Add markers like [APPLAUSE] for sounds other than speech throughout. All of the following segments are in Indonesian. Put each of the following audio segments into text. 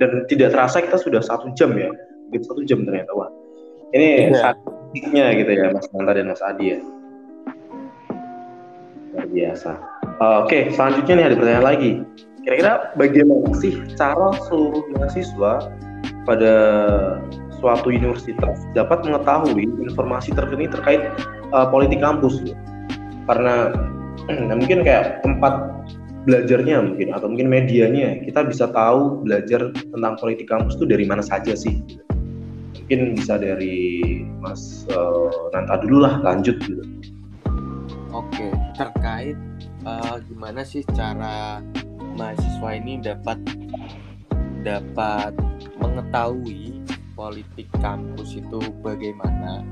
dan tidak terasa kita sudah satu jam ya. Mungkin satu jam ternyata wah. Ini Iya. saatnya gitu ya Mas Nanta dan Mas Adi ya. Luar biasa. Eh, oke selanjutnya nih ada pertanyaan lagi. Kira-kira bagaimana sih cara seluruh mahasiswa pada suatu universitas dapat mengetahui informasi terkini terkait eh, politik kampus? Gitu? karena nah, [CLEARS THROAT] mungkin kayak tempat belajarnya mungkin atau mungkin medianya. Kita bisa tahu belajar tentang politik kampus itu dari mana saja sih. Mungkin bisa dari Mas eh, Nanta dulu lah lanjut gitu. Oke, terkait eh, gimana sih cara mahasiswa ini dapat dapat mengetahui politik kampus itu bagaimana.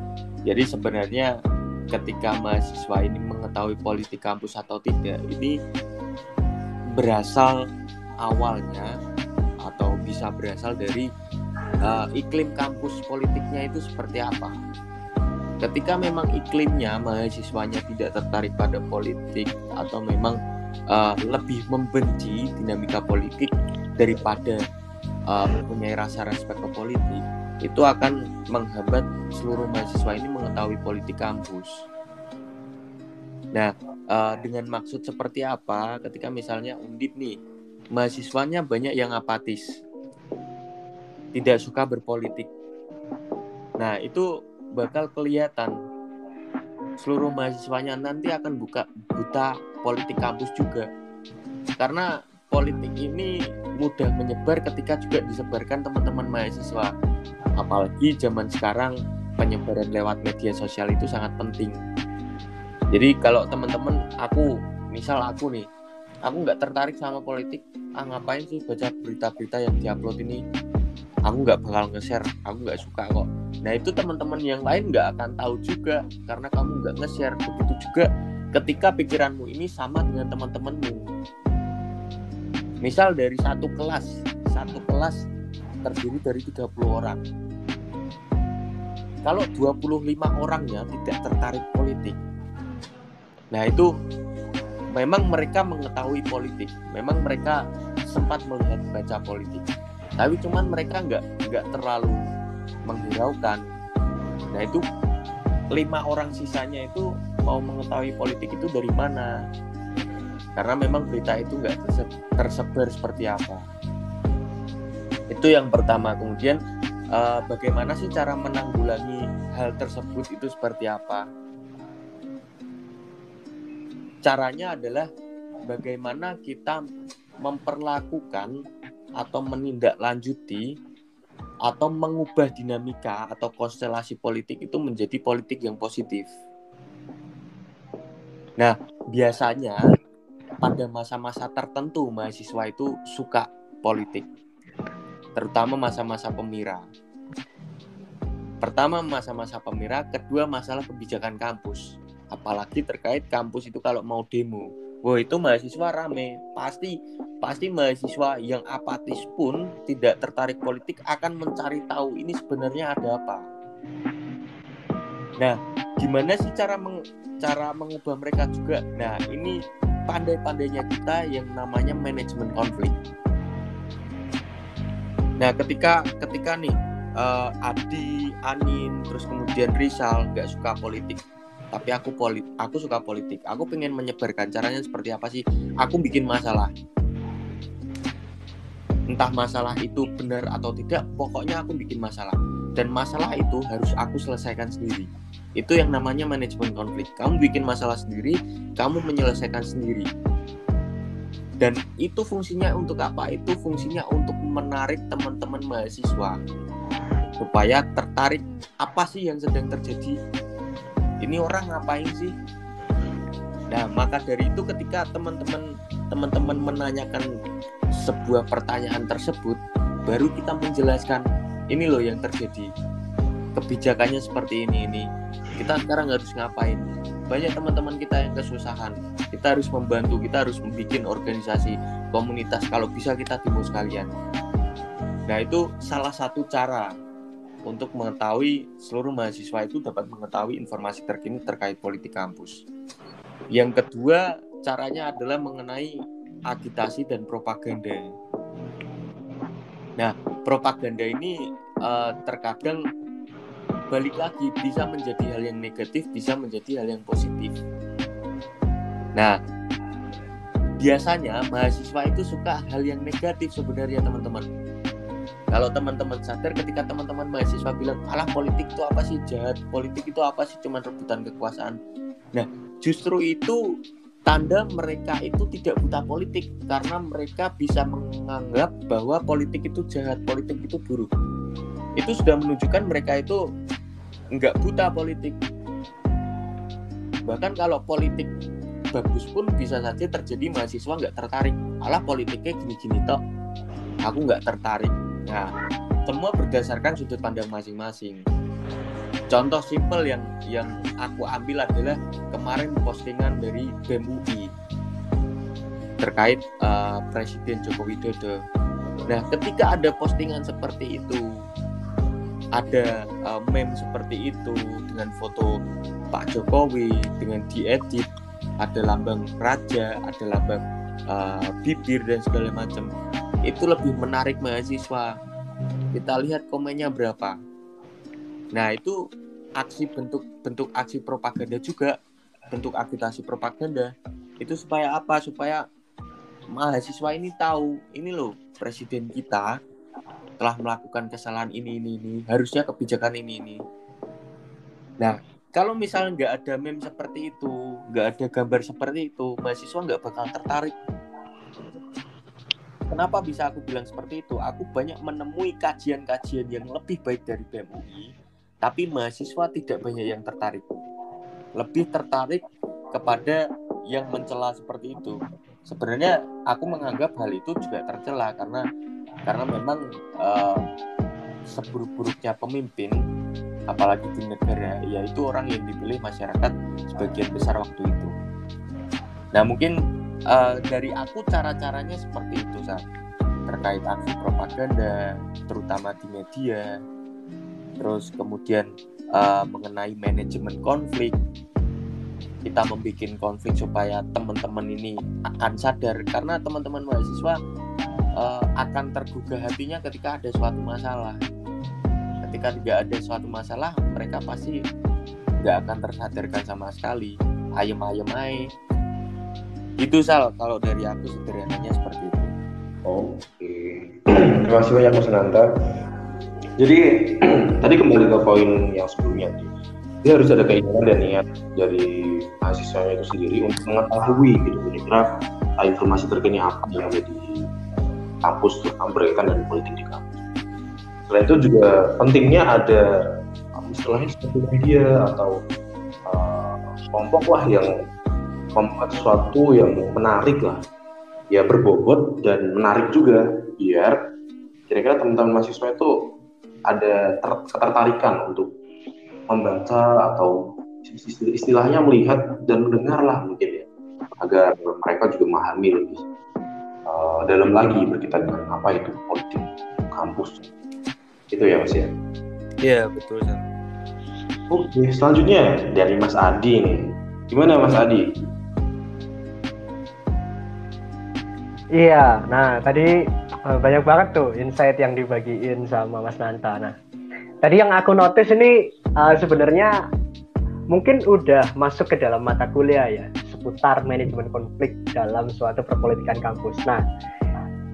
Jadi sebenarnya ketika mahasiswa ini mengetahui politik kampus atau tidak, ini berasal awalnya atau bisa berasal dari eh, iklim kampus politiknya itu seperti apa. Ketika memang iklimnya mahasiswanya tidak tertarik pada politik atau memang eh, lebih membenci dinamika politik daripada eh, mempunyai rasa respect ke politik, itu akan menghambat seluruh mahasiswa ini mengetahui politik kampus. Nah, eh, dengan maksud seperti apa? Ketika misalnya undip nih, mahasiswanya banyak yang apatis, tidak suka berpolitik. Nah, itu bakal kelihatan seluruh mahasiswanya nanti akan buka buta politik kampus juga karena politik ini mudah menyebar ketika juga disebarkan teman-teman mahasiswa apalagi zaman sekarang penyebaran lewat media sosial itu sangat penting jadi kalau teman-teman aku misal aku nih aku nggak tertarik sama politik ah ngapain sih baca berita-berita yang diupload ini? Aku nggak bakal nge-share aku nggak suka kok. Nah itu teman-teman yang lain nggak akan tahu juga karena kamu nggak nge-share. Begitu juga ketika pikiranmu ini sama dengan teman-temanmu misal dari satu kelas satu kelas terdiri dari 30 orang. Kalau 25 orangnya tidak tertarik politik nah itu memang mereka mengetahui politik. Memang mereka sempat melihat baca politik. Tapi cuman mereka nggak nggak terlalu menghiraukan. Nah itu lima orang sisanya itu mau mengetahui politik itu dari mana? Karena memang berita itu nggak terse- tersebar seperti apa. Itu yang pertama. Kemudian eh, bagaimana sih cara menanggulangi hal tersebut itu seperti apa caranya adalah bagaimana kita memperlakukan atau menindaklanjuti atau mengubah dinamika atau konstelasi politik itu menjadi politik yang positif. Nah, biasanya pada masa-masa tertentu mahasiswa itu suka politik, terutama masa-masa pemira. Pertama masa-masa pemira, kedua masalah kebijakan kampus. Apalagi terkait kampus itu kalau mau demo, wah itu mahasiswa rame, pasti pasti mahasiswa yang apatis pun tidak tertarik politik akan mencari tahu ini sebenarnya ada apa. Nah, gimana sih cara meng, cara mengubah mereka juga? Nah, ini pandai-pandainya kita yang namanya manajemen konflik. Nah, ketika ketika nih eh, Adi, Anin, terus kemudian Rizal nggak suka politik, tapi aku polit, aku suka politik. Aku pengen menyebarkan caranya seperti apa sih? Aku bikin masalah. Entah masalah itu benar atau tidak pokoknya aku bikin masalah. Dan masalah itu harus aku selesaikan sendiri. Itu yang namanya manajemen konflik. Kamu bikin masalah sendiri kamu menyelesaikan sendiri. Dan itu fungsinya untuk apa? Itu fungsinya untuk menarik teman-teman mahasiswa. Supaya tertarik apa sih yang sedang terjadi ini orang ngapain sih? Nah maka dari itu ketika teman-teman teman-teman menanyakan sebuah pertanyaan tersebut baru kita menjelaskan ini loh yang terjadi. Kebijakannya seperti ini ini. Kita sekarang harus ngapain? Banyak teman-teman kita yang kesusahan. Kita harus membantu kita harus membuat organisasi komunitas kalau bisa kita demo sekalian. Nah itu salah satu cara untuk mengetahui seluruh mahasiswa itu dapat mengetahui informasi terkini terkait politik kampus yang kedua caranya adalah mengenai agitasi dan propaganda. Nah, propaganda ini uh, terkadang balik lagi bisa menjadi hal yang negatif, bisa menjadi hal yang positif. Nah, biasanya mahasiswa itu suka hal yang negatif sebenarnya teman-teman. Kalau teman-teman sadar ketika teman-teman mahasiswa bilang, alah politik itu apa sih jahat, politik itu apa sih cuma rebutan kekuasaan. Nah, justru itu tanda mereka itu tidak buta politik karena mereka bisa menganggap bahwa politik itu jahat, politik itu buruk. Itu sudah menunjukkan mereka itu nggak buta politik. Bahkan kalau politik bagus pun bisa saja terjadi mahasiswa nggak tertarik. Alah politiknya gini-gini toh, aku nggak tertarik. Nah, semua berdasarkan sudut pandang masing-masing contoh simple yang yang aku ambil adalah kemarin postingan dari BEM UI terkait uh, Presiden Joko Widodo. Nah, ketika ada postingan seperti itu, ada uh, meme seperti itu dengan foto Pak Jokowi dengan diedit, ada lambang raja, ada lambang uh, bibir dan segala macam. Itu lebih menarik mahasiswa. Kita lihat komennya berapa Nah, itu aksi bentuk bentuk aksi propaganda juga, bentuk agitasi propaganda. Itu supaya apa? Supaya mahasiswa ini tahu, ini loh presiden kita telah melakukan kesalahan ini ini ini, harusnya kebijakan ini ini. Nah, kalau misalnya nggak ada meme seperti itu, nggak ada gambar seperti itu, mahasiswa nggak bakal tertarik. Kenapa bisa aku bilang seperti itu? Aku banyak menemui kajian-kajian yang lebih baik dari BMUI tapi mahasiswa tidak banyak yang tertarik. Lebih tertarik kepada yang mencela seperti itu. Sebenarnya aku menganggap hal itu juga tercela karena karena memang uh, seburuk-buruknya pemimpin apalagi di negara yaitu orang yang dipilih masyarakat sebagian besar waktu itu. Nah mungkin uh, dari aku cara-caranya seperti itu saat terkait aksi propaganda terutama di media. Terus kemudian uh, mengenai manajemen konflik. Kita membuat konflik supaya teman-teman ini akan sadar. Karena teman-teman mahasiswa uh, akan tergugah hatinya ketika ada suatu masalah. Ketika tidak ada suatu masalah mereka pasti nggak akan tersadarkan sama sekali. Ayem-ayem aja itu sal kalau dari aku sederhananya seperti itu. Oke. Terima kasih banyak Mas Nanta jadi [CLEARS THROAT] tadi kembali ke poin yang sebelumnya. Dia harus ada keinginan dan niat dari mahasiswanya itu sendiri untuk mengetahui gitu kira-kira informasi terkini apa yang ada di kampus tentang berkaitan dengan politik di kampus. Selain itu juga pentingnya ada istilahnya seperti media atau uh, kelompok lah yang membuat sesuatu yang menarik lah. Ya berbobot dan menarik juga biar kira-kira teman-teman mahasiswa itu ada ter ketertarikan untuk membaca atau istilahnya melihat dan mendengar lah mungkin ya agar mereka juga memahami lebih uh, dalam lagi berkaitan dengan apa itu politik kampus. Itu ya mas ya? Iya betul Sam. oke selanjutnya dari Mas Adi nih. Gimana Mas Adi Iya, nah tadi uh, banyak banget tuh insight yang dibagiin sama Mas Nanta. Nah, tadi yang aku notice ini uh, sebenarnya mungkin udah masuk ke dalam mata kuliah ya seputar manajemen konflik dalam suatu perpolitikan kampus. Nah,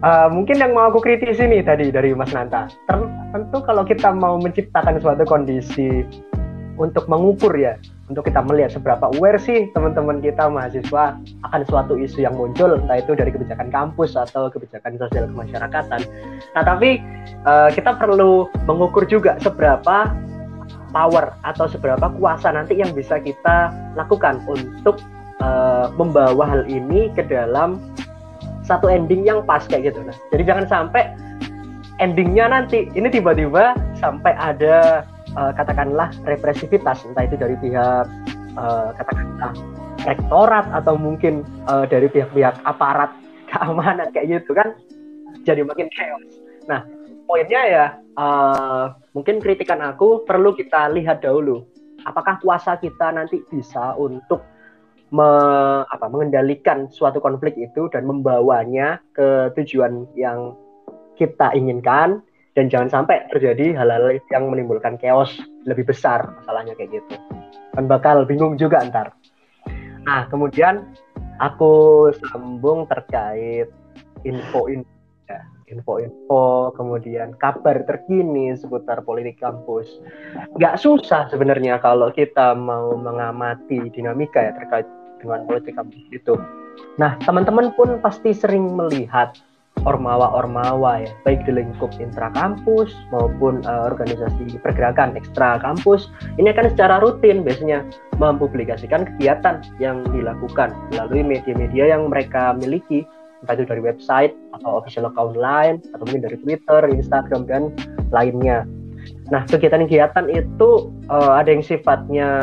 uh, mungkin yang mau aku kritisi nih tadi dari Mas Nanta, tentu kalau kita mau menciptakan suatu kondisi untuk mengukur ya untuk kita melihat seberapa aware sih teman-teman kita mahasiswa akan suatu isu yang muncul entah itu dari kebijakan kampus atau kebijakan sosial kemasyarakatan. Nah tapi uh, kita perlu mengukur juga seberapa power atau seberapa kuasa nanti yang bisa kita lakukan untuk uh, membawa hal ini ke dalam satu ending yang pas kayak gitu. Nah jadi jangan sampai endingnya nanti ini tiba-tiba sampai ada uh, katakanlah represivitas entah itu dari pihak uh, katakanlah rektorat atau mungkin uh, dari pihak-pihak aparat [LAUGHS] keamanan kayak gitu kan jadi makin chaos. Nah poinnya ya uh, mungkin kritikan aku perlu kita lihat dahulu apakah kuasa kita nanti bisa untuk me, apa, mengendalikan suatu konflik itu dan membawanya ke tujuan yang kita inginkan dan jangan sampai terjadi hal-hal yang menimbulkan chaos lebih besar masalahnya kayak gitu. Kan bakal bingung juga ntar. Nah kemudian aku sambung terkait info-info ya, info-info kemudian kabar terkini seputar politik kampus. Nggak susah sebenarnya kalau kita mau mengamati dinamika ya terkait dengan politik kampus itu. Nah teman-teman pun pasti sering melihat ormawa-ormawa ya, baik di lingkup intra kampus maupun uh, organisasi pergerakan ekstra kampus. Ini akan secara rutin biasanya mempublikasikan kegiatan yang dilakukan melalui media-media yang mereka miliki, entah itu dari website atau official account lain, atau mungkin dari Twitter, Instagram dan lainnya. Nah, kegiatan-kegiatan itu uh, ada yang sifatnya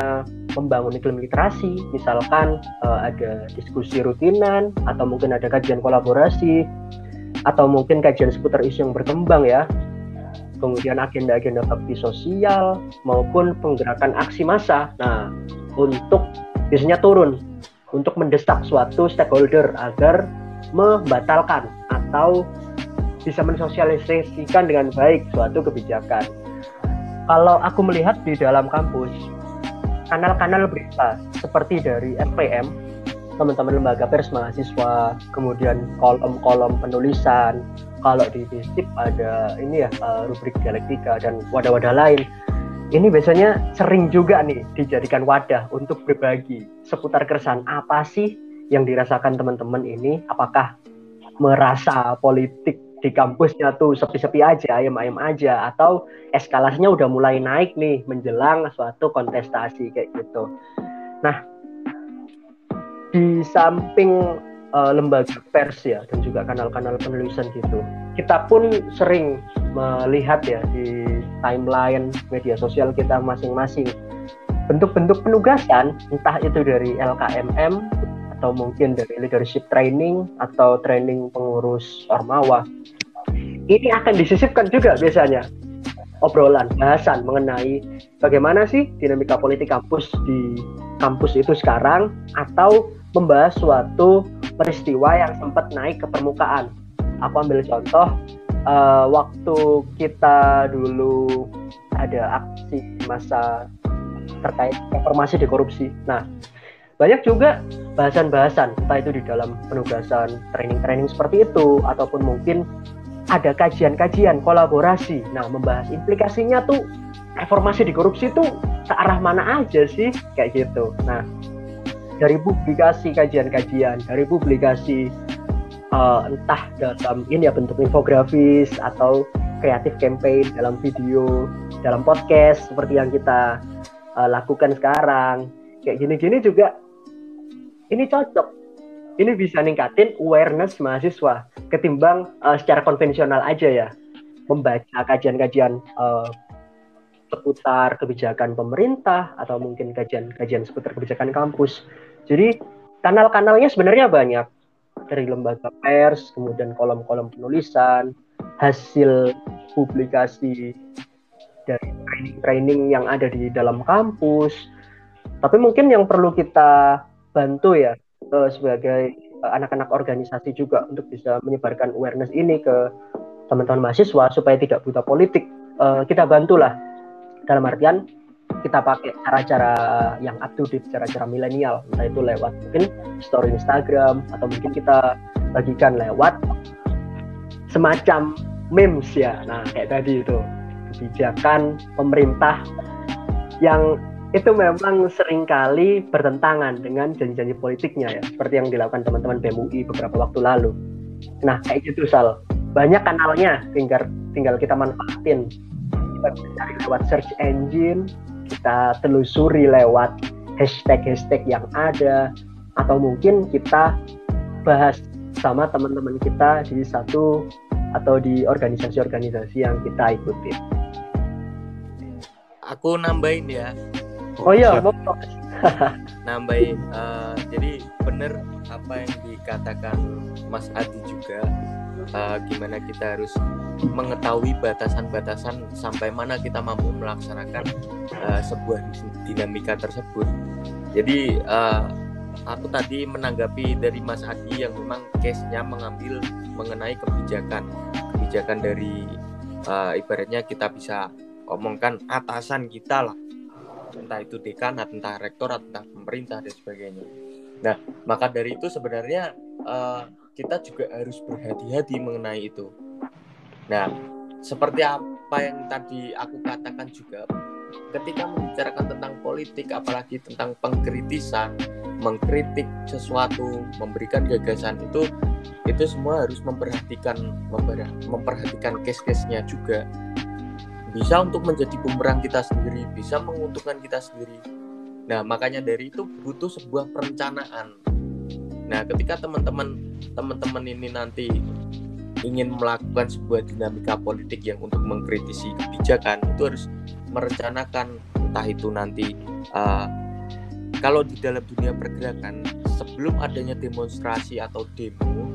membangun iklim literasi, misalkan uh, ada diskusi rutinan atau mungkin ada kajian kolaborasi atau mungkin kajian seputar isu yang berkembang ya kemudian agenda-agenda bakti sosial maupun penggerakan aksi massa nah untuk biasanya turun untuk mendesak suatu stakeholder agar membatalkan atau bisa mensosialisasikan dengan baik suatu kebijakan. Kalau aku melihat di dalam kampus, kanal-kanal berita seperti dari FPM teman-teman lembaga pers mahasiswa kemudian kolom-kolom penulisan. Kalau di FISIP ada ini ya uh, rubrik dialektika dan wadah-wadah lain. Ini biasanya sering juga nih dijadikan wadah untuk berbagi seputar keresahan apa sih yang dirasakan teman-teman ini? Apakah merasa politik di kampusnya tuh sepi-sepi aja, ayam-ayam aja, atau eskalasinya udah mulai naik nih menjelang suatu kontestasi kayak gitu. Nah, di samping uh, lembaga pers ya dan juga kanal-kanal penulisan gitu. Kita pun sering melihat ya di timeline media sosial kita masing-masing. Bentuk-bentuk penugasan entah itu dari LKMM atau mungkin dari leadership training atau training pengurus ormawa. Ini akan disisipkan juga biasanya. Obrolan bahasan mengenai bagaimana sih dinamika politik kampus di kampus itu sekarang atau membahas suatu peristiwa yang sempat naik ke permukaan. Aku ambil contoh uh, waktu kita dulu ada aksi masa terkait reformasi di korupsi. Nah, banyak juga bahasan-bahasan entah itu di dalam penugasan training-training seperti itu ataupun mungkin ada kajian-kajian kolaborasi. Nah, membahas implikasinya tuh reformasi di korupsi itu ke arah mana aja sih kayak gitu. Nah, dari publikasi kajian-kajian, dari publikasi uh, entah dalam ini ya bentuk infografis atau kreatif campaign dalam video, dalam podcast seperti yang kita uh, lakukan sekarang. Kayak gini-gini juga ini cocok. Ini bisa ningkatin awareness mahasiswa ketimbang uh, secara konvensional aja ya membaca kajian-kajian seputar kebijakan pemerintah atau mungkin kajian-kajian seputar kebijakan kampus jadi kanal-kanalnya sebenarnya banyak dari lembaga pers, kemudian kolom-kolom penulisan, hasil publikasi dari training-training yang ada di dalam kampus. Tapi mungkin yang perlu kita bantu ya sebagai uh, anak-anak organisasi juga untuk bisa menyebarkan awareness ini ke teman-teman mahasiswa supaya tidak buta politik. Uh, kita bantulah dalam artian kita pakai cara-cara yang up to date, cara-cara milenial, entah itu lewat mungkin story Instagram atau mungkin kita bagikan lewat semacam memes ya. Nah, kayak tadi itu kebijakan pemerintah yang itu memang sering kali bertentangan dengan janji-janji politiknya ya, seperti yang dilakukan teman-teman BMUI beberapa waktu lalu. Nah, kayak gitu Sal. Banyak kanalnya, tinggal tinggal kita manfaatin. Kita cari lewat search engine, kita telusuri lewat hashtag-hashtag yang ada atau mungkin kita bahas sama teman-teman kita di satu atau di organisasi-organisasi yang kita ikuti. Aku nambahin ya. Oh iya, mau [LAUGHS] nambahin. Uh, jadi benar apa yang dikatakan Mas Adi juga uh, gimana kita harus mengetahui batasan-batasan sampai mana kita mampu melaksanakan uh, sebuah dinamika tersebut. Jadi uh, aku tadi menanggapi dari Mas Adi yang memang case-nya mengambil mengenai kebijakan. Kebijakan dari uh, ibaratnya kita bisa omongkan atasan kita lah. Entah itu dekanat entah rektor entah pemerintah dan sebagainya. Nah maka dari itu sebenarnya uh, kita juga harus berhati-hati mengenai itu. Nah seperti apa yang tadi aku katakan juga ketika membicarakan tentang politik apalagi tentang pengkritisan mengkritik sesuatu memberikan gagasan itu itu semua harus memperhatikan memperhatikan case-case-nya juga. Bisa untuk menjadi bumerang kita sendiri bisa menguntungkan kita sendiri. Nah makanya dari itu butuh sebuah perencanaan. Nah ketika teman-teman teman-teman ini nanti ingin melakukan sebuah dinamika politik yang untuk mengkritisi kebijakan itu harus merencanakan entah itu nanti uh, kalau di dalam dunia pergerakan sebelum adanya demonstrasi atau demo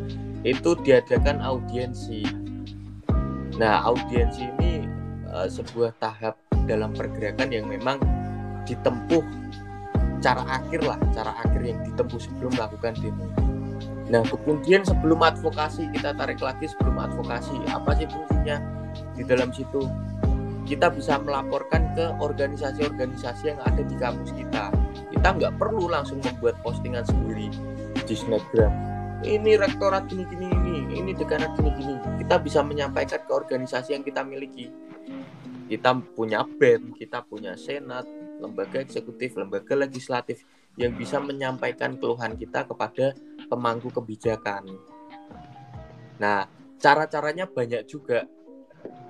itu diadakan audiensi. Nah, audiensi ini uh, sebuah tahap dalam pergerakan yang memang ditempuh cara akhir lah, cara akhir yang ditempuh sebelum melakukan demo. Nah, kemudian sebelum advokasi kita tarik lagi sebelum advokasi, apa sih fungsinya di dalam situ? Kita bisa melaporkan ke organisasi-organisasi yang ada di kampus kita. Kita nggak perlu langsung membuat postingan sendiri di Snapgram. Ini rektorat gini gini ini, ini dekanat gini gini. Kita bisa menyampaikan ke organisasi yang kita miliki. Kita punya BEM, kita punya senat, lembaga eksekutif, lembaga legislatif yang bisa menyampaikan keluhan kita kepada pemangku kebijakan. Nah, cara-caranya banyak juga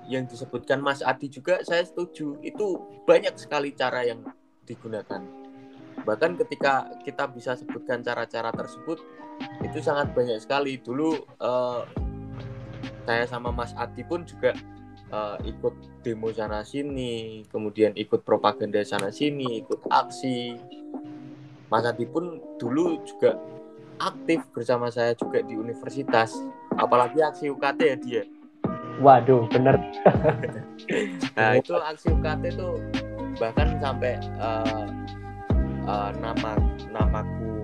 yang disebutkan Mas Adi juga saya setuju. Itu banyak sekali cara yang digunakan. Bahkan ketika kita bisa sebutkan cara-cara tersebut itu sangat banyak sekali. Dulu uh, saya sama Mas Adi pun juga uh, ikut demo sana sini, kemudian ikut propaganda sana sini, ikut aksi Mas Adi pun dulu juga aktif bersama saya juga di universitas. Apalagi aksi UKT ya dia waduh bener. [LAUGHS] Nah itu aksi UKT itu bahkan sampai uh, uh, nama namaku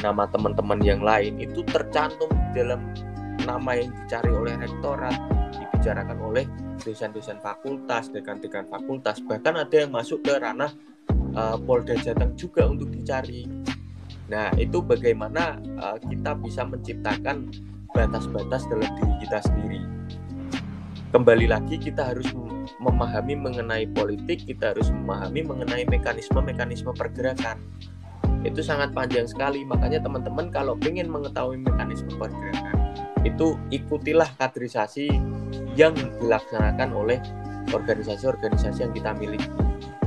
nama teman-teman yang lain itu tercantum dalam nama yang dicari oleh rektorat dibicarakan oleh dosen-dosen fakultas dekan-dekan fakultas. Bahkan ada yang masuk ke ranah uh, Polda Jateng juga untuk dicari. Nah, itu bagaimana uh, kita bisa menciptakan batas-batas dalam diri kita sendiri. Kembali lagi kita harus memahami mengenai politik, kita harus memahami mengenai mekanisme-mekanisme pergerakan. Itu sangat panjang sekali, makanya teman-teman kalau ingin mengetahui mekanisme pergerakan, itu ikutilah kaderisasi yang dilaksanakan oleh organisasi-organisasi yang kita miliki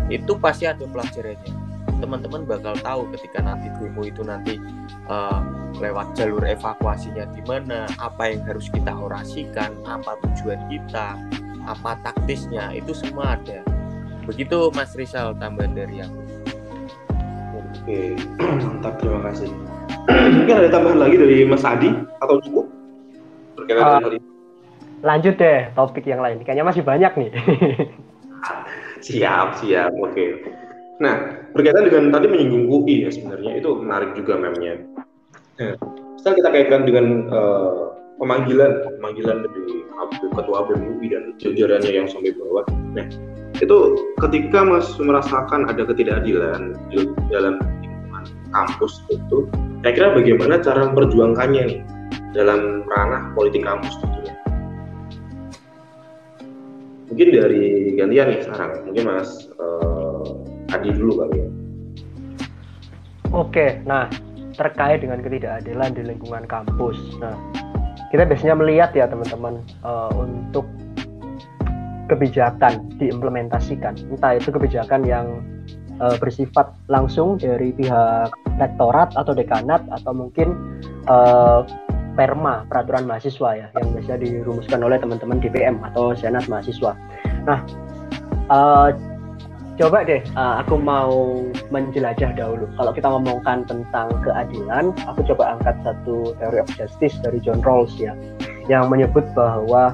itu pasti ada pelajarannya teman-teman bakal tahu ketika nanti demo itu nanti uh, lewat jalur evakuasinya di mana apa yang harus kita orasikan apa tujuan kita apa taktisnya itu semua ada begitu Mas Rizal tambahan dari aku oke [CLEARS THROAT] mantap terima kasih [CLEARS THROAT] mungkin ada tambahan lagi dari Mas Adi atau cukup berkaitan uh, lanjut deh topik yang lain kayaknya masih banyak nih [LAUGHS] siap, siap. Oke. Okay. Nah, berkaitan dengan tadi menyinggung UI ya sebenarnya itu menarik juga memangnya. Nah, setelah kita kaitkan dengan uh, pemanggilan, pemanggilan dari ketua BEM UI dan jajarannya yang sampai bawah. Nah, itu ketika Mas merasakan ada ketidakadilan di dalam lingkungan kampus itu, saya kira bagaimana cara memperjuangkannya nih dalam ranah politik kampus tentunya mungkin dari gantian nih sekarang mungkin mas uh, Adi dulu kali ya. Oke nah terkait dengan ketidakadilan di lingkungan kampus. Nah kita biasanya melihat ya teman-teman uh, untuk kebijakan diimplementasikan. Entah itu kebijakan yang uh, bersifat langsung dari pihak rektorat atau dekanat atau mungkin uh, perma peraturan mahasiswa ya yang biasa dirumuskan oleh teman-teman DPM atau senat mahasiswa. Nah, uh, coba deh uh, aku mau menjelajah dahulu. Kalau kita ngomongkan tentang keadilan, aku coba angkat satu teori of justice dari John Rawls ya, yang menyebut bahwa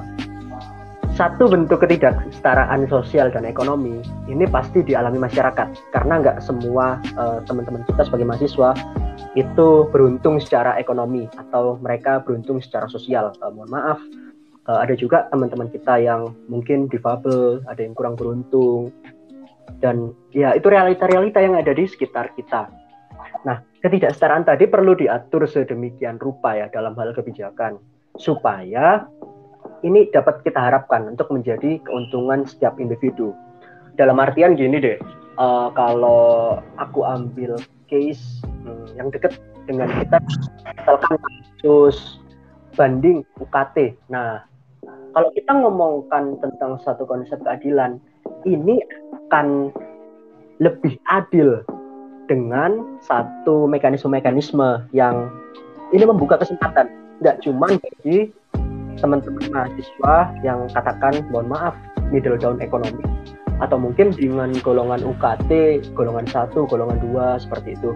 satu bentuk ketidaksetaraan sosial dan ekonomi ini pasti dialami masyarakat karena nggak semua uh, teman-teman kita sebagai mahasiswa itu beruntung secara ekonomi atau mereka beruntung secara sosial. Uh, mohon maaf, uh, ada juga teman-teman kita yang mungkin difabel, ada yang kurang beruntung, dan ya itu realita-realita yang ada di sekitar kita. Nah, ketidaksetaraan tadi perlu diatur sedemikian rupa ya dalam hal kebijakan supaya ini dapat kita harapkan untuk menjadi keuntungan setiap individu. Dalam artian gini deh, uh, kalau aku ambil case hmm, yang dekat dengan kita, misalkan kasus banding UKT. Nah, kalau kita ngomongkan tentang satu konsep keadilan, ini akan lebih adil dengan satu mekanisme-mekanisme yang ini membuka kesempatan. Nggak cuma bagi teman-teman mahasiswa yang katakan mohon maaf middle down ekonomi atau mungkin dengan golongan UKT golongan satu golongan dua seperti itu.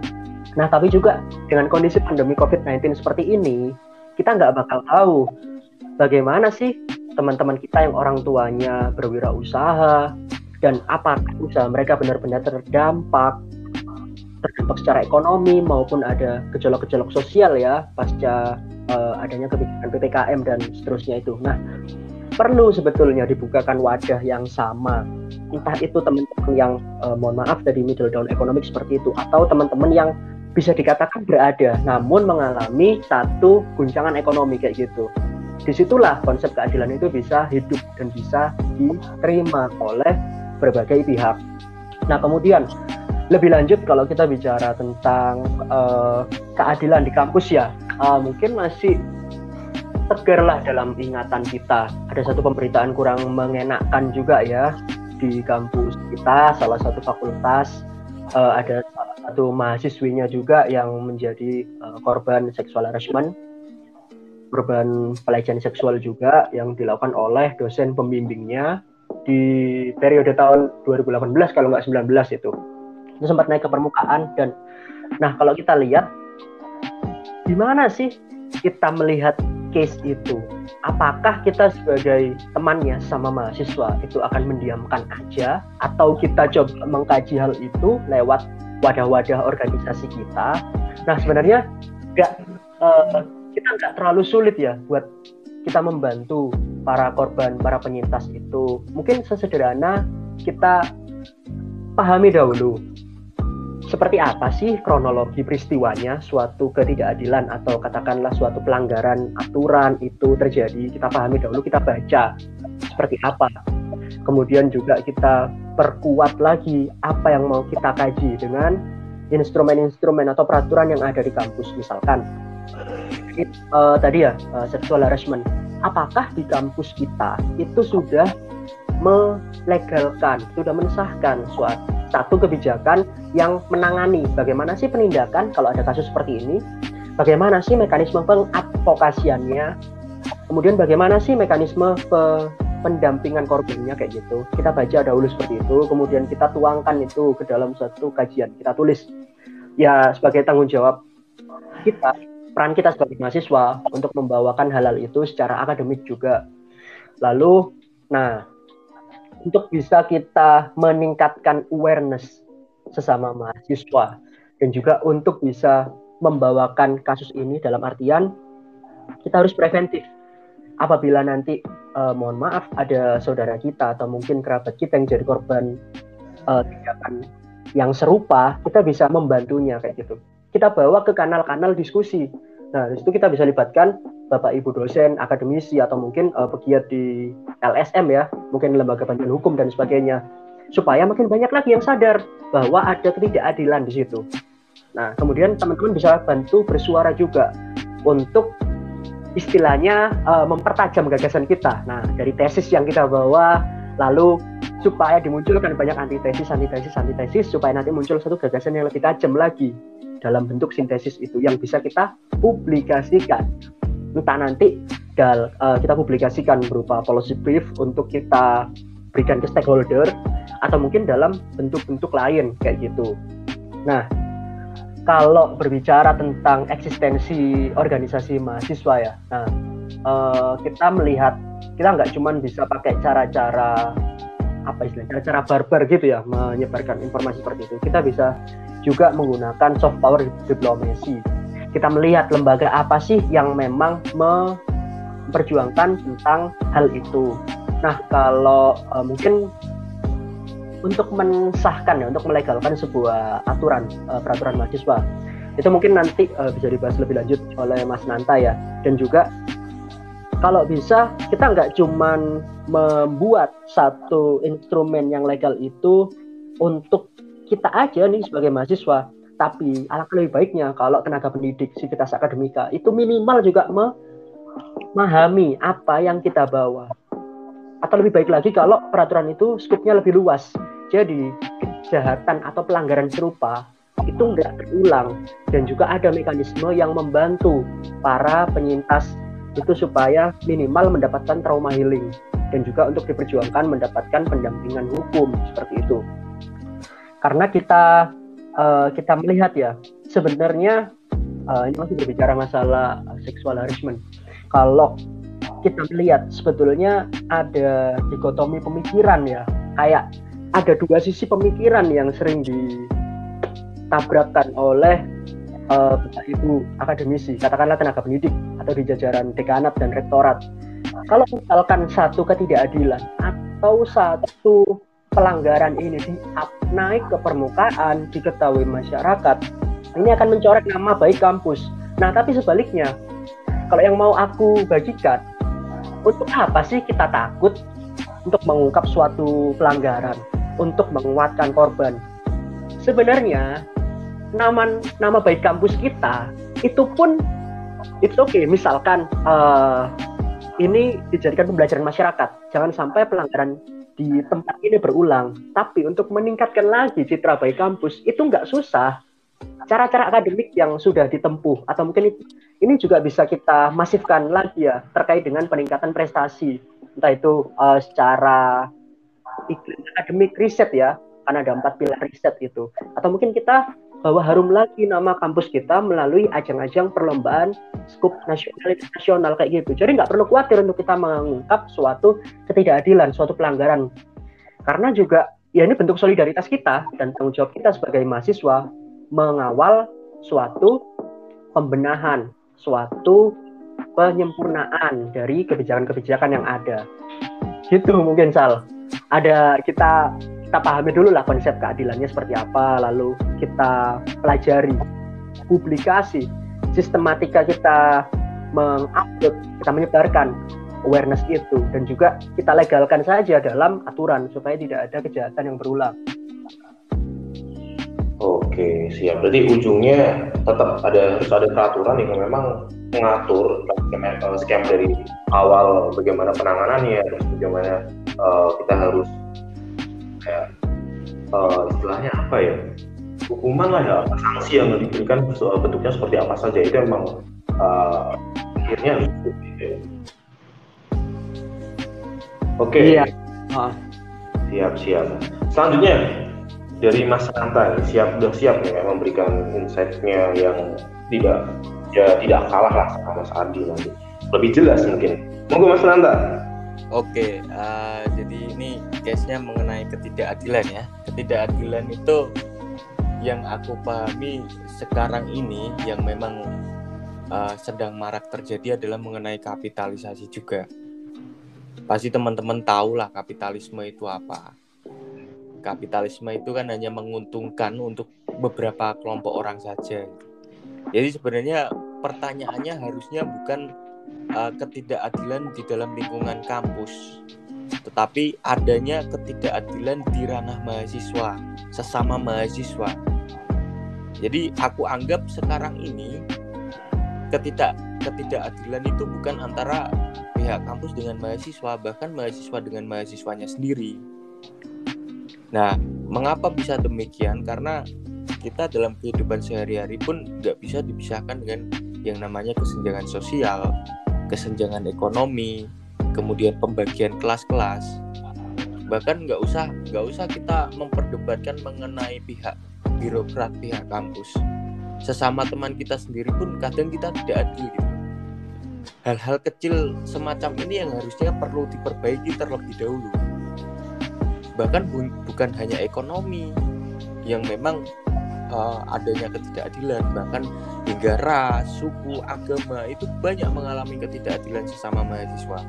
Nah tapi juga dengan kondisi pandemi COVID-19 seperti ini kita nggak bakal tahu bagaimana sih teman-teman kita yang orang tuanya berwirausaha dan apakah usaha mereka benar-benar terdampak terdampak secara ekonomi maupun ada gejolak-gejolak sosial ya pasca uh, adanya kebijakan ppkm dan seterusnya itu. Nah perlu sebetulnya dibukakan wadah yang sama entah itu teman-teman yang uh, mohon maaf dari middle down economic seperti itu atau teman-teman yang bisa dikatakan berada namun mengalami satu guncangan ekonomi kayak gitu di situlah konsep keadilan itu bisa hidup dan bisa diterima oleh berbagai pihak. Nah kemudian lebih lanjut kalau kita bicara tentang uh, keadilan di kampus ya uh, mungkin masih tegar lah dalam ingatan kita. Ada satu pemberitaan kurang mengenakkan juga ya di kampus kita salah satu fakultas. Uh, ada satu mahasiswinya juga yang menjadi uh, korban seksual harassment korban pelecehan seksual juga yang dilakukan oleh dosen pembimbingnya di periode tahun 2018 kalau nggak 19 itu. Itu sempat naik ke permukaan dan nah kalau kita lihat gimana sih kita melihat case itu? Apakah kita sebagai temannya sama mahasiswa itu akan mendiamkan aja? Atau kita coba mengkaji hal itu lewat wadah-wadah organisasi kita? Nah sebenarnya nggak uh, kita nggak terlalu sulit ya buat kita membantu para korban para penyintas itu. Mungkin sesederhana kita pahami dahulu seperti apa sih kronologi peristiwanya suatu ketidakadilan atau katakanlah suatu pelanggaran aturan itu terjadi kita pahami dahulu kita baca seperti apa. Kemudian juga kita perkuat lagi apa yang mau kita kaji dengan instrumen-instrumen atau peraturan yang ada di kampus misalkan It, uh, tadi ya uh, sexual harassment apakah di kampus kita itu sudah melegalkan sudah mensahkan suatu satu kebijakan yang menangani? Bagaimana sih penindakan kalau ada kasus seperti ini, bagaimana sih mekanisme pengadvokasiannya, kemudian bagaimana sih mekanisme pe pendampingan korbannya kayak gitu. Kita baca dahulu seperti itu, kemudian kita tuangkan itu ke dalam satu kajian, kita tulis. Ya sebagai tanggung jawab kita, peran kita sebagai mahasiswa untuk membawakan halal itu secara akademik juga. Lalu, nah untuk bisa kita meningkatkan awareness sesama mahasiswa dan juga untuk bisa membawakan kasus ini dalam artian kita harus preventif. Apabila nanti uh, mohon maaf ada saudara kita atau mungkin kerabat kita yang jadi korban uh, tindakan yang serupa kita bisa membantunya kayak gitu. Kita bawa ke kanal-kanal diskusi nah di situ kita bisa libatkan bapak ibu dosen, akademisi atau mungkin uh, pegiat di LSM ya, mungkin lembaga bantuan hukum dan sebagainya, supaya makin banyak lagi yang sadar bahwa ada ketidakadilan di situ. Nah, kemudian teman-teman bisa bantu bersuara juga untuk istilahnya uh, mempertajam gagasan kita. Nah, dari tesis yang kita bawa, lalu supaya dimunculkan banyak antitesis, antitesis, antitesis, supaya nanti muncul satu gagasan yang lebih tajam lagi dalam bentuk sintesis itu yang bisa kita publikasikan entah nanti dal, uh, kita publikasikan berupa policy brief untuk kita berikan ke stakeholder atau mungkin dalam bentuk-bentuk lain kayak gitu. Nah, kalau berbicara tentang eksistensi organisasi mahasiswa ya, nah uh, kita melihat kita nggak cuma bisa pakai cara-cara apa istilahnya cara-cara barbar gitu ya menyebarkan informasi seperti itu. Kita bisa juga menggunakan soft power diplomasi kita melihat lembaga apa sih yang memang me memperjuangkan tentang hal itu. Nah, kalau uh, mungkin untuk mensahkan ya, untuk melegalkan sebuah aturan uh, peraturan mahasiswa itu mungkin nanti uh, bisa dibahas lebih lanjut oleh Mas Nanta ya. Dan juga kalau bisa kita nggak cuman membuat satu instrumen yang legal itu untuk kita aja nih sebagai mahasiswa, tapi alangkah lebih baiknya kalau tenaga pendidik sivitas akademika itu minimal juga memahami apa yang kita bawa. Atau lebih baik lagi kalau peraturan itu skupnya lebih luas. Jadi kejahatan atau pelanggaran serupa itu nggak terulang dan juga ada mekanisme yang membantu para penyintas itu supaya minimal mendapatkan trauma healing dan juga untuk diperjuangkan mendapatkan pendampingan hukum seperti itu. Karena kita uh, kita melihat ya sebenarnya uh, ini masih berbicara masalah seksual harassment. Kalau kita melihat sebetulnya ada dikotomi pemikiran ya kayak ada dua sisi pemikiran yang sering di ditabrakkan oleh uh, ibu akademisi, katakanlah tenaga pendidik atau di jajaran dekanat dan rektorat. Kalau misalkan satu ketidakadilan atau satu pelanggaran ini di naik ke permukaan, diketahui masyarakat, ini akan mencoret nama baik kampus. Nah, tapi sebaliknya, kalau yang mau aku bagikan, untuk apa sih kita takut untuk mengungkap suatu pelanggaran, untuk menguatkan korban? Sebenarnya nama nama baik kampus kita itu pun oke okay. misalkan uh, ini dijadikan pembelajaran masyarakat. Jangan sampai pelanggaran di tempat ini berulang. Tapi untuk meningkatkan lagi citra baik kampus itu nggak susah. Cara-cara akademik yang sudah ditempuh atau mungkin ini juga bisa kita masifkan lagi ya terkait dengan peningkatan prestasi. Entah itu uh, secara akademik riset ya karena ada empat pilar riset itu atau mungkin kita bahwa harum lagi nama kampus kita melalui ajang-ajang perlombaan skup nasional internasional kayak gitu. Jadi nggak perlu khawatir untuk kita mengungkap suatu ketidakadilan, suatu pelanggaran. Karena juga ya ini bentuk solidaritas kita dan tanggung jawab kita sebagai mahasiswa mengawal suatu pembenahan, suatu penyempurnaan dari kebijakan-kebijakan yang ada. Gitu mungkin Sal. Ada kita kita pahami dulu lah konsep keadilannya seperti apa, lalu kita pelajari, publikasi, sistematika kita mengupload, kita menyebarkan awareness itu, dan juga kita legalkan saja dalam aturan supaya tidak ada kejahatan yang berulang. Oke, siap. Berarti ujungnya tetap ada harus ada peraturan yang memang mengatur skema dari awal bagaimana penanganannya, terus bagaimana uh, kita harus kayak uh, istilahnya apa ya hukuman lah ya sanksi yang diberikan bentuknya seperti apa saja itu emang uh, akhirnya gitu oke okay. iya. oh. siap siap selanjutnya dari Mas Santa siap sudah siap ya memberikan insight-nya yang tidak ya tidak kalah lah sama Mas Adi nanti lebih jelas mungkin monggo Mas Santa Oke, uh, jadi ini case-nya mengenai ketidakadilan ya. Ketidakadilan itu yang aku pahami sekarang ini yang memang uh, sedang marak terjadi adalah mengenai kapitalisasi juga. Pasti teman-teman tahu lah kapitalisme itu apa. Kapitalisme itu kan hanya menguntungkan untuk beberapa kelompok orang saja. Jadi sebenarnya pertanyaannya harusnya bukan uh, ketidakadilan di dalam lingkungan kampus, tetapi adanya ketidakadilan di ranah mahasiswa, sesama mahasiswa. Jadi aku anggap sekarang ini ketidak ketidakadilan itu bukan antara pihak kampus dengan mahasiswa, bahkan mahasiswa dengan mahasiswanya sendiri. Nah, mengapa bisa demikian? Karena kita dalam kehidupan sehari-hari pun nggak bisa dipisahkan dengan yang namanya kesenjangan sosial, kesenjangan ekonomi, kemudian pembagian kelas-kelas. Bahkan nggak usah nggak usah kita memperdebatkan mengenai pihak birokrat pihak kampus. Sesama teman kita sendiri pun kadang kita tidak adil gitu. Hal-hal kecil semacam ini yang harusnya perlu diperbaiki terlebih dahulu. Bahkan bu bukan hanya ekonomi yang memang uh, adanya ketidakadilan bahkan hingga ras, suku, agama itu banyak mengalami ketidakadilan sesama mahasiswa.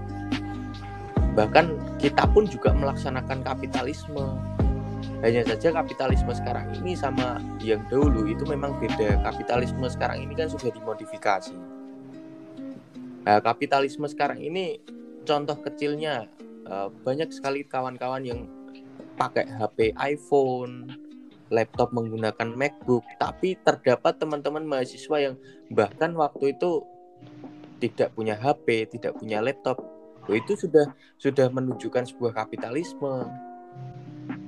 Bahkan kita pun juga melaksanakan kapitalisme. Hanya saja kapitalisme sekarang ini sama yang dahulu itu memang beda. Kapitalisme sekarang ini kan sudah dimodifikasi. Nah, kapitalisme sekarang ini contoh kecilnya uh, banyak sekali kawan-kawan yang pakai HP iPhone, laptop menggunakan MacBook, tapi terdapat teman-teman mahasiswa yang bahkan waktu itu tidak punya HP, tidak punya laptop. Itu sudah sudah menunjukkan sebuah kapitalisme.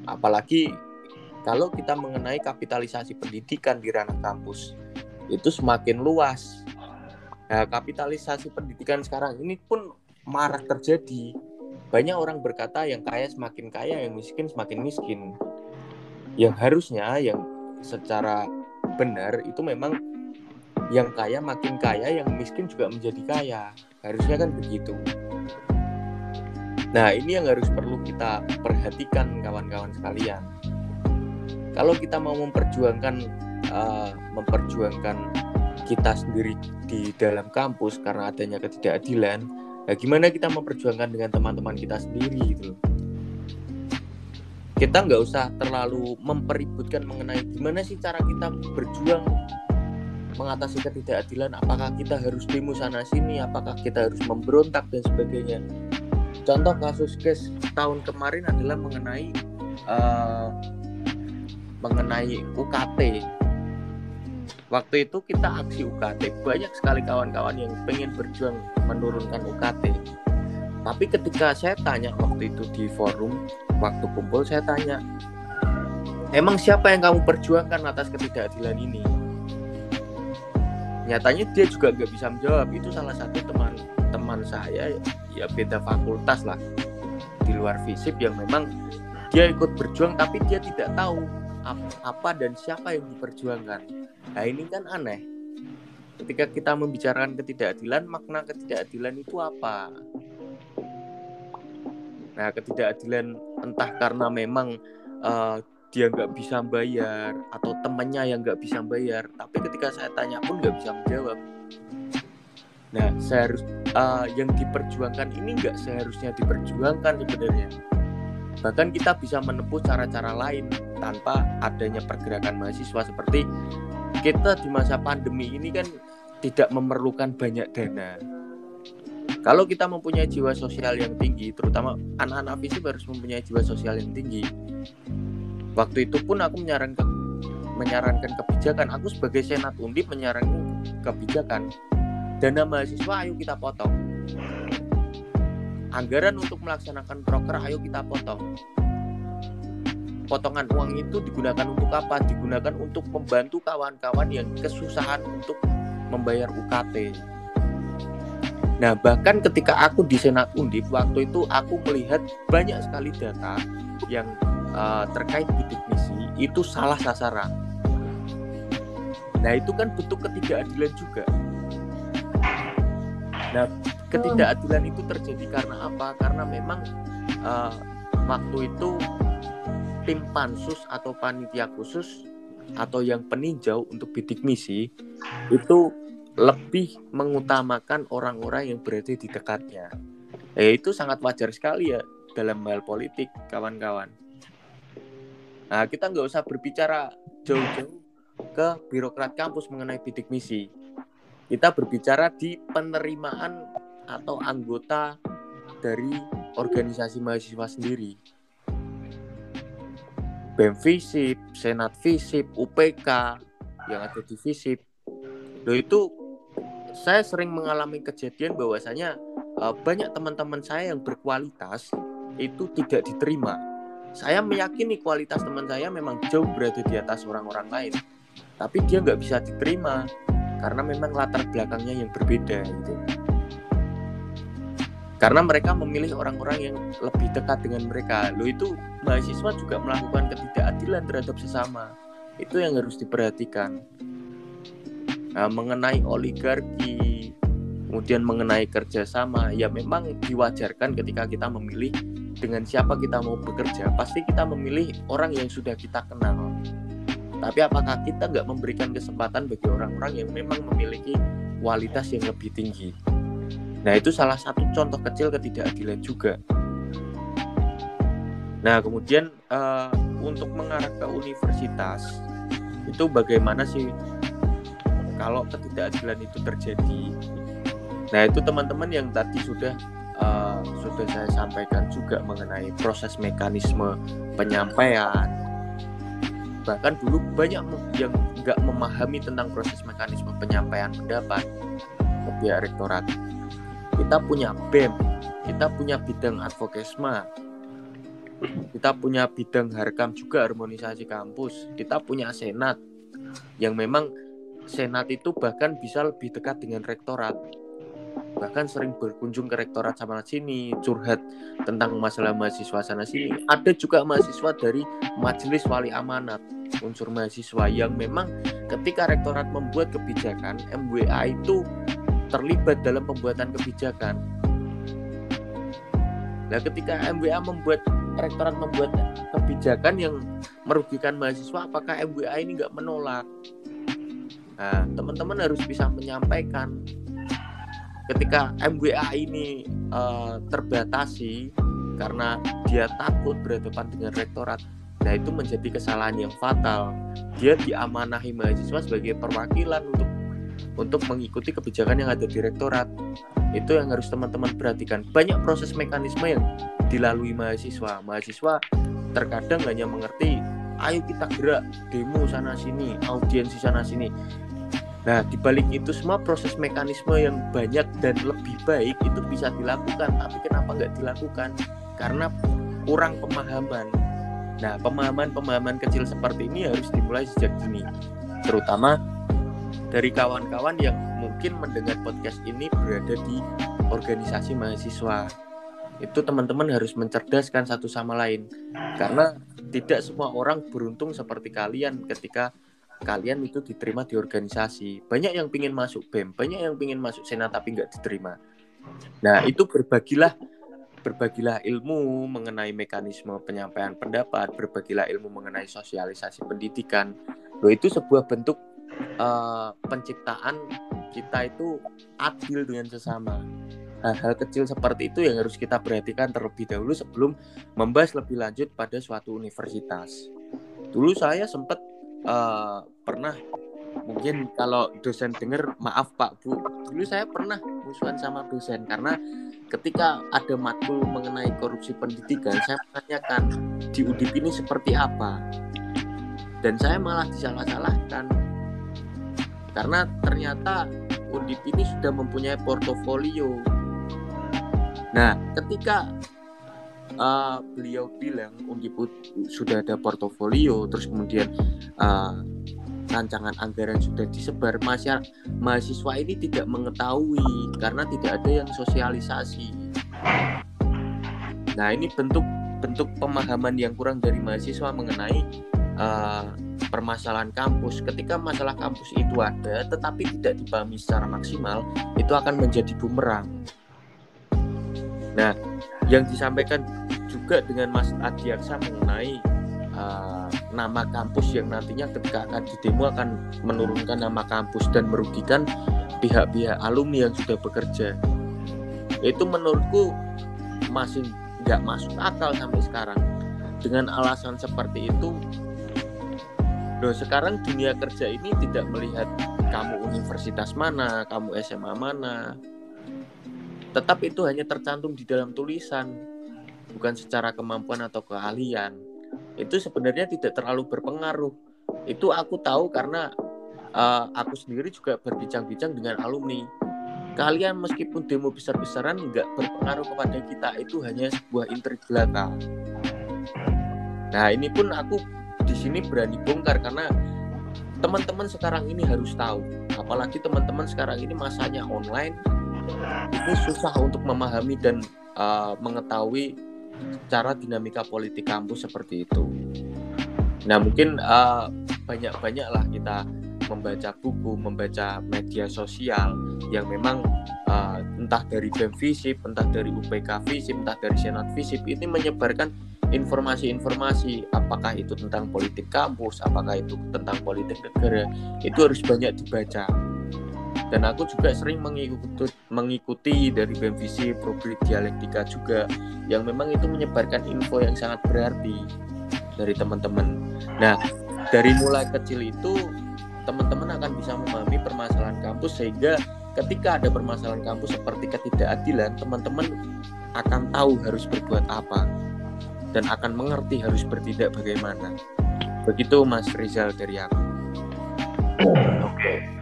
Apalagi kalau kita mengenai kapitalisasi pendidikan di ranah kampus, itu semakin luas. Nah, kapitalisasi pendidikan sekarang ini pun marak terjadi. Banyak orang berkata yang kaya semakin kaya, yang miskin semakin miskin yang harusnya yang secara benar itu memang yang kaya makin kaya, yang miskin juga menjadi kaya. Harusnya kan begitu. Nah, ini yang harus perlu kita perhatikan kawan-kawan sekalian. Kalau kita mau memperjuangkan uh, memperjuangkan kita sendiri di dalam kampus karena adanya ketidakadilan, nah gimana kita memperjuangkan dengan teman-teman kita sendiri gitu kita nggak usah terlalu mempeributkan mengenai gimana sih cara kita berjuang mengatasi ketidakadilan. Apakah kita harus demo sana sini? Apakah kita harus memberontak dan sebagainya? Contoh kasus case tahun kemarin adalah mengenai uh, mengenai UKT waktu itu kita aksi UKT banyak sekali kawan-kawan yang pengen berjuang menurunkan UKT tapi ketika saya tanya waktu itu di forum waktu kumpul saya tanya emang siapa yang kamu perjuangkan atas ketidakadilan ini? Nyatanya dia juga nggak bisa menjawab. Itu salah satu teman teman saya ya beda fakultas lah di luar fisip yang memang dia ikut berjuang tapi dia tidak tahu apa dan siapa yang diperjuangkan. Nah ini kan aneh. Ketika kita membicarakan ketidakadilan makna ketidakadilan itu apa Nah, ketidakadilan entah karena memang uh, dia nggak bisa bayar atau temannya yang nggak bisa bayar, tapi ketika saya tanya pun nggak bisa menjawab. Nah, saya harus uh, yang diperjuangkan ini nggak seharusnya diperjuangkan sebenarnya. Bahkan kita bisa menempuh cara-cara lain tanpa adanya pergerakan mahasiswa seperti kita di masa pandemi ini kan tidak memerlukan banyak dana kalau kita mempunyai jiwa sosial yang tinggi, terutama anak-anak fisik harus mempunyai jiwa sosial yang tinggi. Waktu itu pun aku menyarankan menyarankan kebijakan. Aku sebagai senat undip menyarankan kebijakan dana mahasiswa ayo kita potong. Anggaran untuk melaksanakan proker ayo kita potong. Potongan uang itu digunakan untuk apa? Digunakan untuk membantu kawan-kawan yang kesusahan untuk membayar UKT Nah, bahkan ketika aku di Senat Undip waktu itu aku melihat banyak sekali data yang uh, terkait bidik misi itu salah sasaran. Nah, itu kan bentuk ketidakadilan juga. Nah, ketidakadilan itu terjadi karena apa? Karena memang uh, waktu itu tim pansus atau panitia khusus atau yang peninjau untuk bidik misi itu lebih mengutamakan orang-orang yang berada di dekatnya. Eh, itu sangat wajar sekali ya dalam hal politik, kawan-kawan. Nah, kita nggak usah berbicara jauh-jauh ke birokrat kampus mengenai bidik misi. Kita berbicara di penerimaan atau anggota dari organisasi mahasiswa sendiri. BEM FISIP, Senat FISIP, UPK yang ada di FISIP. Loh itu saya sering mengalami kejadian bahwasanya uh, banyak teman-teman saya yang berkualitas itu tidak diterima. Saya meyakini kualitas teman saya memang jauh berada di atas orang-orang lain, tapi dia nggak bisa diterima karena memang latar belakangnya yang berbeda gitu. Karena mereka memilih orang-orang yang lebih dekat dengan mereka. Lo itu mahasiswa juga melakukan ketidakadilan terhadap sesama. Itu yang harus diperhatikan. Nah, mengenai oligarki, kemudian mengenai kerjasama, ya memang diwajarkan ketika kita memilih dengan siapa kita mau bekerja. Pasti kita memilih orang yang sudah kita kenal. tapi apakah kita nggak memberikan kesempatan bagi orang-orang yang memang memiliki kualitas yang lebih tinggi nah itu salah satu contoh kecil ketidakadilan juga nah kemudian uh, untuk mengarah ke universitas itu bagaimana sih kalau ketidakadilan itu terjadi. Nah itu teman-teman yang tadi sudah uh, sudah saya sampaikan juga mengenai proses mekanisme penyampaian. Bahkan dulu banyak yang nggak memahami tentang proses mekanisme penyampaian pendapat. Ke pihak rektorat. Kita punya BEM kita punya bidang advokesma kita punya bidang harkam juga harmonisasi kampus kita punya senat yang memang senat itu bahkan bisa lebih dekat dengan rektorat. Bahkan sering berkunjung ke rektorat sama sini curhat tentang masalah mahasiswa sana sini. Ada juga mahasiswa dari majelis wali amanat unsur mahasiswa yang memang ketika rektorat membuat kebijakan MWA itu terlibat dalam pembuatan kebijakan. Nah ketika MWA membuat rektorat membuat kebijakan yang merugikan mahasiswa apakah MWA ini nggak menolak nah teman-teman harus bisa menyampaikan ketika MWA ini uh, terbatasi karena dia takut berhadapan dengan rektorat. Nah itu menjadi kesalahan yang fatal. Dia diamanahi mahasiswa sebagai perwakilan untuk untuk mengikuti kebijakan yang ada di rektorat. Itu yang harus teman-teman perhatikan. Banyak proses mekanisme yang dilalui mahasiswa. Mahasiswa terkadang hanya mengerti ayo kita gerak demo sana sini audiensi sana sini Nah, dibalik itu semua proses mekanisme yang banyak dan lebih baik itu bisa dilakukan, tapi kenapa nggak dilakukan? Karena kurang pemahaman. Nah, pemahaman-pemahaman kecil seperti ini harus dimulai sejak dini, terutama dari kawan-kawan yang mungkin mendengar podcast ini berada di organisasi mahasiswa. Itu teman-teman harus mencerdaskan satu sama lain, karena tidak semua orang beruntung seperti kalian ketika kalian itu diterima di organisasi. Banyak yang ingin masuk BEM banyak yang ingin masuk senat tapi nggak diterima. Nah itu berbagilah berbagilah ilmu mengenai mekanisme penyampaian pendapat berbagilah ilmu mengenai sosialisasi pendidikan. Lo itu sebuah bentuk uh, penciptaan kita itu adil dengan sesama. Hal-hal kecil seperti itu yang harus kita perhatikan terlebih dahulu sebelum membahas lebih lanjut pada suatu universitas. Dulu saya sempat uh, pernah. Mungkin kalau dosen dengar maaf Pak Bu. Dulu saya pernah musuhan sama dosen karena ketika ada matkul mengenai korupsi pendidikan saya menanyakan di UDIP ini seperti apa? Dan saya malah disalah-salahkan. Karena ternyata UDIP ini sudah mempunyai portofolio. Nah ketika uh, beliau bilang Undiput sudah ada portofolio terus kemudian uh, rancangan anggaran sudah disebar. Mahasiswa ini tidak mengetahui karena tidak ada yang sosialisasi. Nah ini bentuk bentuk pemahaman yang kurang dari mahasiswa mengenai uh, permasalahan kampus. Ketika masalah kampus itu ada tetapi tidak dipahami secara maksimal itu akan menjadi bumerang. Nah yang disampaikan juga dengan Mas Adiaksa mengenai uh, nama kampus yang nantinya ketika akan didemo akan menurunkan nama kampus dan merugikan pihak-pihak alumni yang sudah bekerja. Itu menurutku masih nggak masuk akal sampai sekarang. Dengan alasan seperti itu loh sekarang dunia kerja ini tidak melihat kamu universitas mana kamu SMA mana tetap itu hanya tercantum di dalam tulisan, bukan secara kemampuan atau keahlian. Itu sebenarnya tidak terlalu berpengaruh. Itu aku tahu karena uh, aku sendiri juga berbincang-bincang dengan alumni. Kalian meskipun demo besar-besaran nggak berpengaruh kepada kita, itu hanya sebuah intrik belaka. Nah ini pun aku di sini berani bongkar karena teman-teman sekarang ini harus tahu, apalagi teman-teman sekarang ini masanya online, itu susah untuk memahami dan uh, mengetahui cara dinamika politik kampus seperti itu. Nah mungkin uh, banyak-banyaklah kita membaca buku, membaca media sosial yang memang uh, entah dari BEM Visip, entah dari UPK Visip, entah dari Senat Visip ini menyebarkan informasi-informasi apakah itu tentang politik kampus, apakah itu tentang politik negara, itu harus banyak dibaca. Dan aku juga sering mengikuti, mengikuti dari BMVC Problit Dialektika juga yang memang itu menyebarkan info yang sangat berarti dari teman-teman. Nah, dari mulai kecil itu teman-teman akan bisa memahami permasalahan kampus sehingga ketika ada permasalahan kampus seperti ketidakadilan, teman-teman akan tahu harus berbuat apa dan akan mengerti harus bertindak bagaimana. Begitu Mas Rizal dari aku. Oke.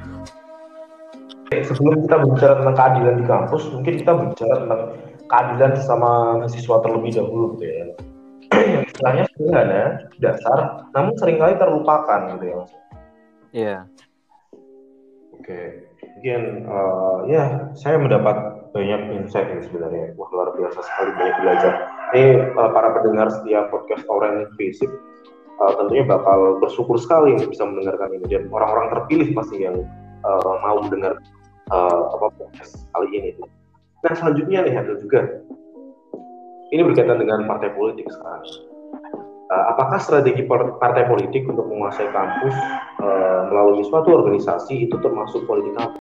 Sebelum kita bicara tentang keadilan di kampus, mungkin kita bicara tentang keadilan sesama mahasiswa terlebih dahulu gitu ya. [CLEARS THROAT] Istilahnya sederhana, dasar, namun sering kali terlupakan gitu ya Mas. Iya. Yeah. Oke, mungkin uh, ya saya mendapat banyak insight ini sebenarnya. Wah luar biasa sekali banyak belajar. Ini uh, para pendengar setiap podcast Oren Basic uh, tentunya bakal bersyukur sekali bisa mendengarkan ini dan orang-orang terpilih pasti yang uh, mau mendengar uh, apa podcast kali ini. Nah selanjutnya nih ada juga ini berkaitan dengan partai politik sekarang. Uh, apakah strategi partai politik untuk menguasai kampus uh, melalui suatu organisasi itu termasuk politik kampus?